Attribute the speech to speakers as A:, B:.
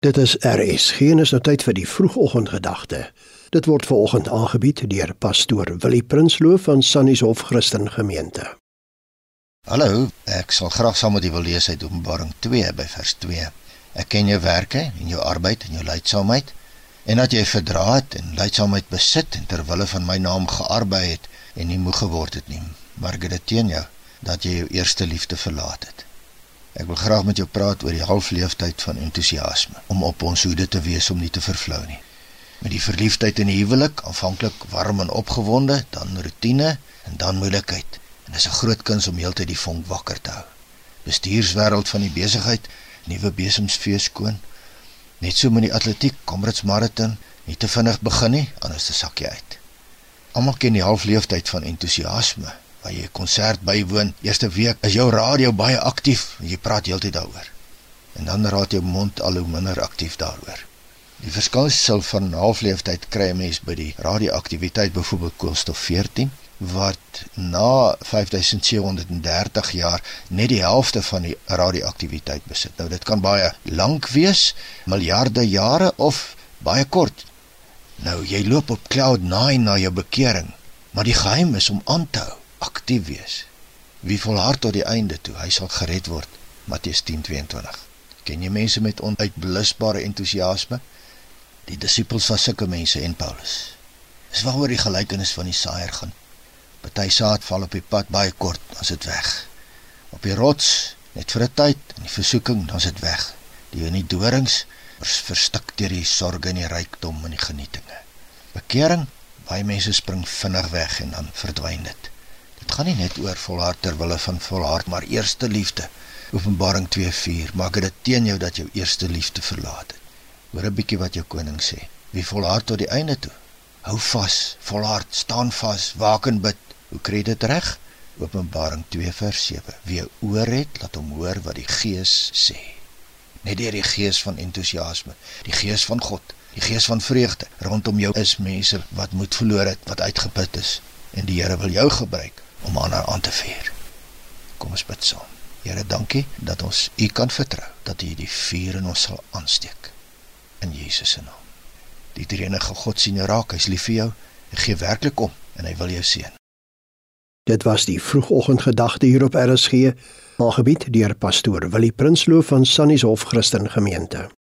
A: Dit is RS. Geen is nou tyd vir die vroegoggendgedagte. Dit word veraloggend aangebied deur pastoor Willie Prinsloo van Sannieshof Christen Gemeente.
B: Hallo, ek sal graag saam met u wil lees uit Openbaring 2 by vers 2. Ek ken jou werke en jou arbeid en jou leidsaamheid en dat jy verdra het en leidsaamheid besit en ter wille van my naam gearbei het en nie moeg geword het nie. Maar ek het dit teen jou dat jy jou eerste liefde verlaat het. Ek wil graag met jou praat oor die halfleeftyd van entoesiasme, om op ons hoede te wees om nie te vervlou nie. Met die verliefdheid in die huwelik, aanvanklik warm en opgewonde, dan rotine en dan moeilikheid. En dis 'n groot kuns om heeltyd die vonk wakker te hou. Bestuurswêreld van die besigheid, nuwe besemsfees skoon. Net so met die atletiek, Comrades Marathon, nie te vinnig begin nie, anders te sak jy uit. Almal ken die halfleeftyd van entoesiasme, waar jy 'n konsert bywoon, eerste week is jou radio baie aktief jy praat heeltyd daaroor. En dan raak jou mond al hoe minder aktief daaroor. Die verskil van halfleeftyd kry 'n mens by die radioaktiwiteit byvoorbeeld koolstof 14 wat na 5730 jaar net die helfte van die radioaktiwiteit besit. Nou dit kan baie lank wees, miljarde jare of baie kort. Nou jy loop op cloud 9 na jou bekering, maar die geheim is om aan te hou aktief wees. Wie volhard tot die einde toe, hy sal gered word. Matteus 10:22. Ken jy mense met onuitblusbare entoesiasme? Die disippels was sulke mense en Paulus. Dis waaroor die gelykenis van die saaier gaan. Party saad val op die pad baie kort, dan's dit weg. Op die rots net vir 'n tyd en die versoeking, dan's dit weg. Die in die dorings verstik deur die sorge en die rykdom en die genietinge. Bekering, baie mense spring vinnig weg en dan verdwyn dit. Dit gaan nie net oor volhard ter wille van volhard, maar eerste liefde. Openbaring 2:4. Maak dit teen jou dat jou eerste liefde verlaat het. Hoor 'n bietjie wat jou koning sê. Wie volhard tot die einde toe, hou vas, volhard, staan vas, waak en bid. Hoe kry dit reg? Openbaring 2:7. Wie oor het, laat hom hoor wat die Gees sê. Net deur die gees van entoesiasme, die gees van God, die gees van vreugde rondom jou is mense wat moed verloor het, wat uitgeput is en die Here wil jou gebruik om ander aan te vier. Kom ons bid saam. Here, dankie dat ons U kan vertrou, dat U die vuur in ons sal aansteek. In Jesus se naam. Die Drie-enige God sien raak, hy's lief vir jou en gee werklik om en hy wil jou seën.
A: Dit was die vroegoggendgedagte hier op RSG, aangebied deur pastoor Willie Prinsloo van Sannieshof Christen Gemeente.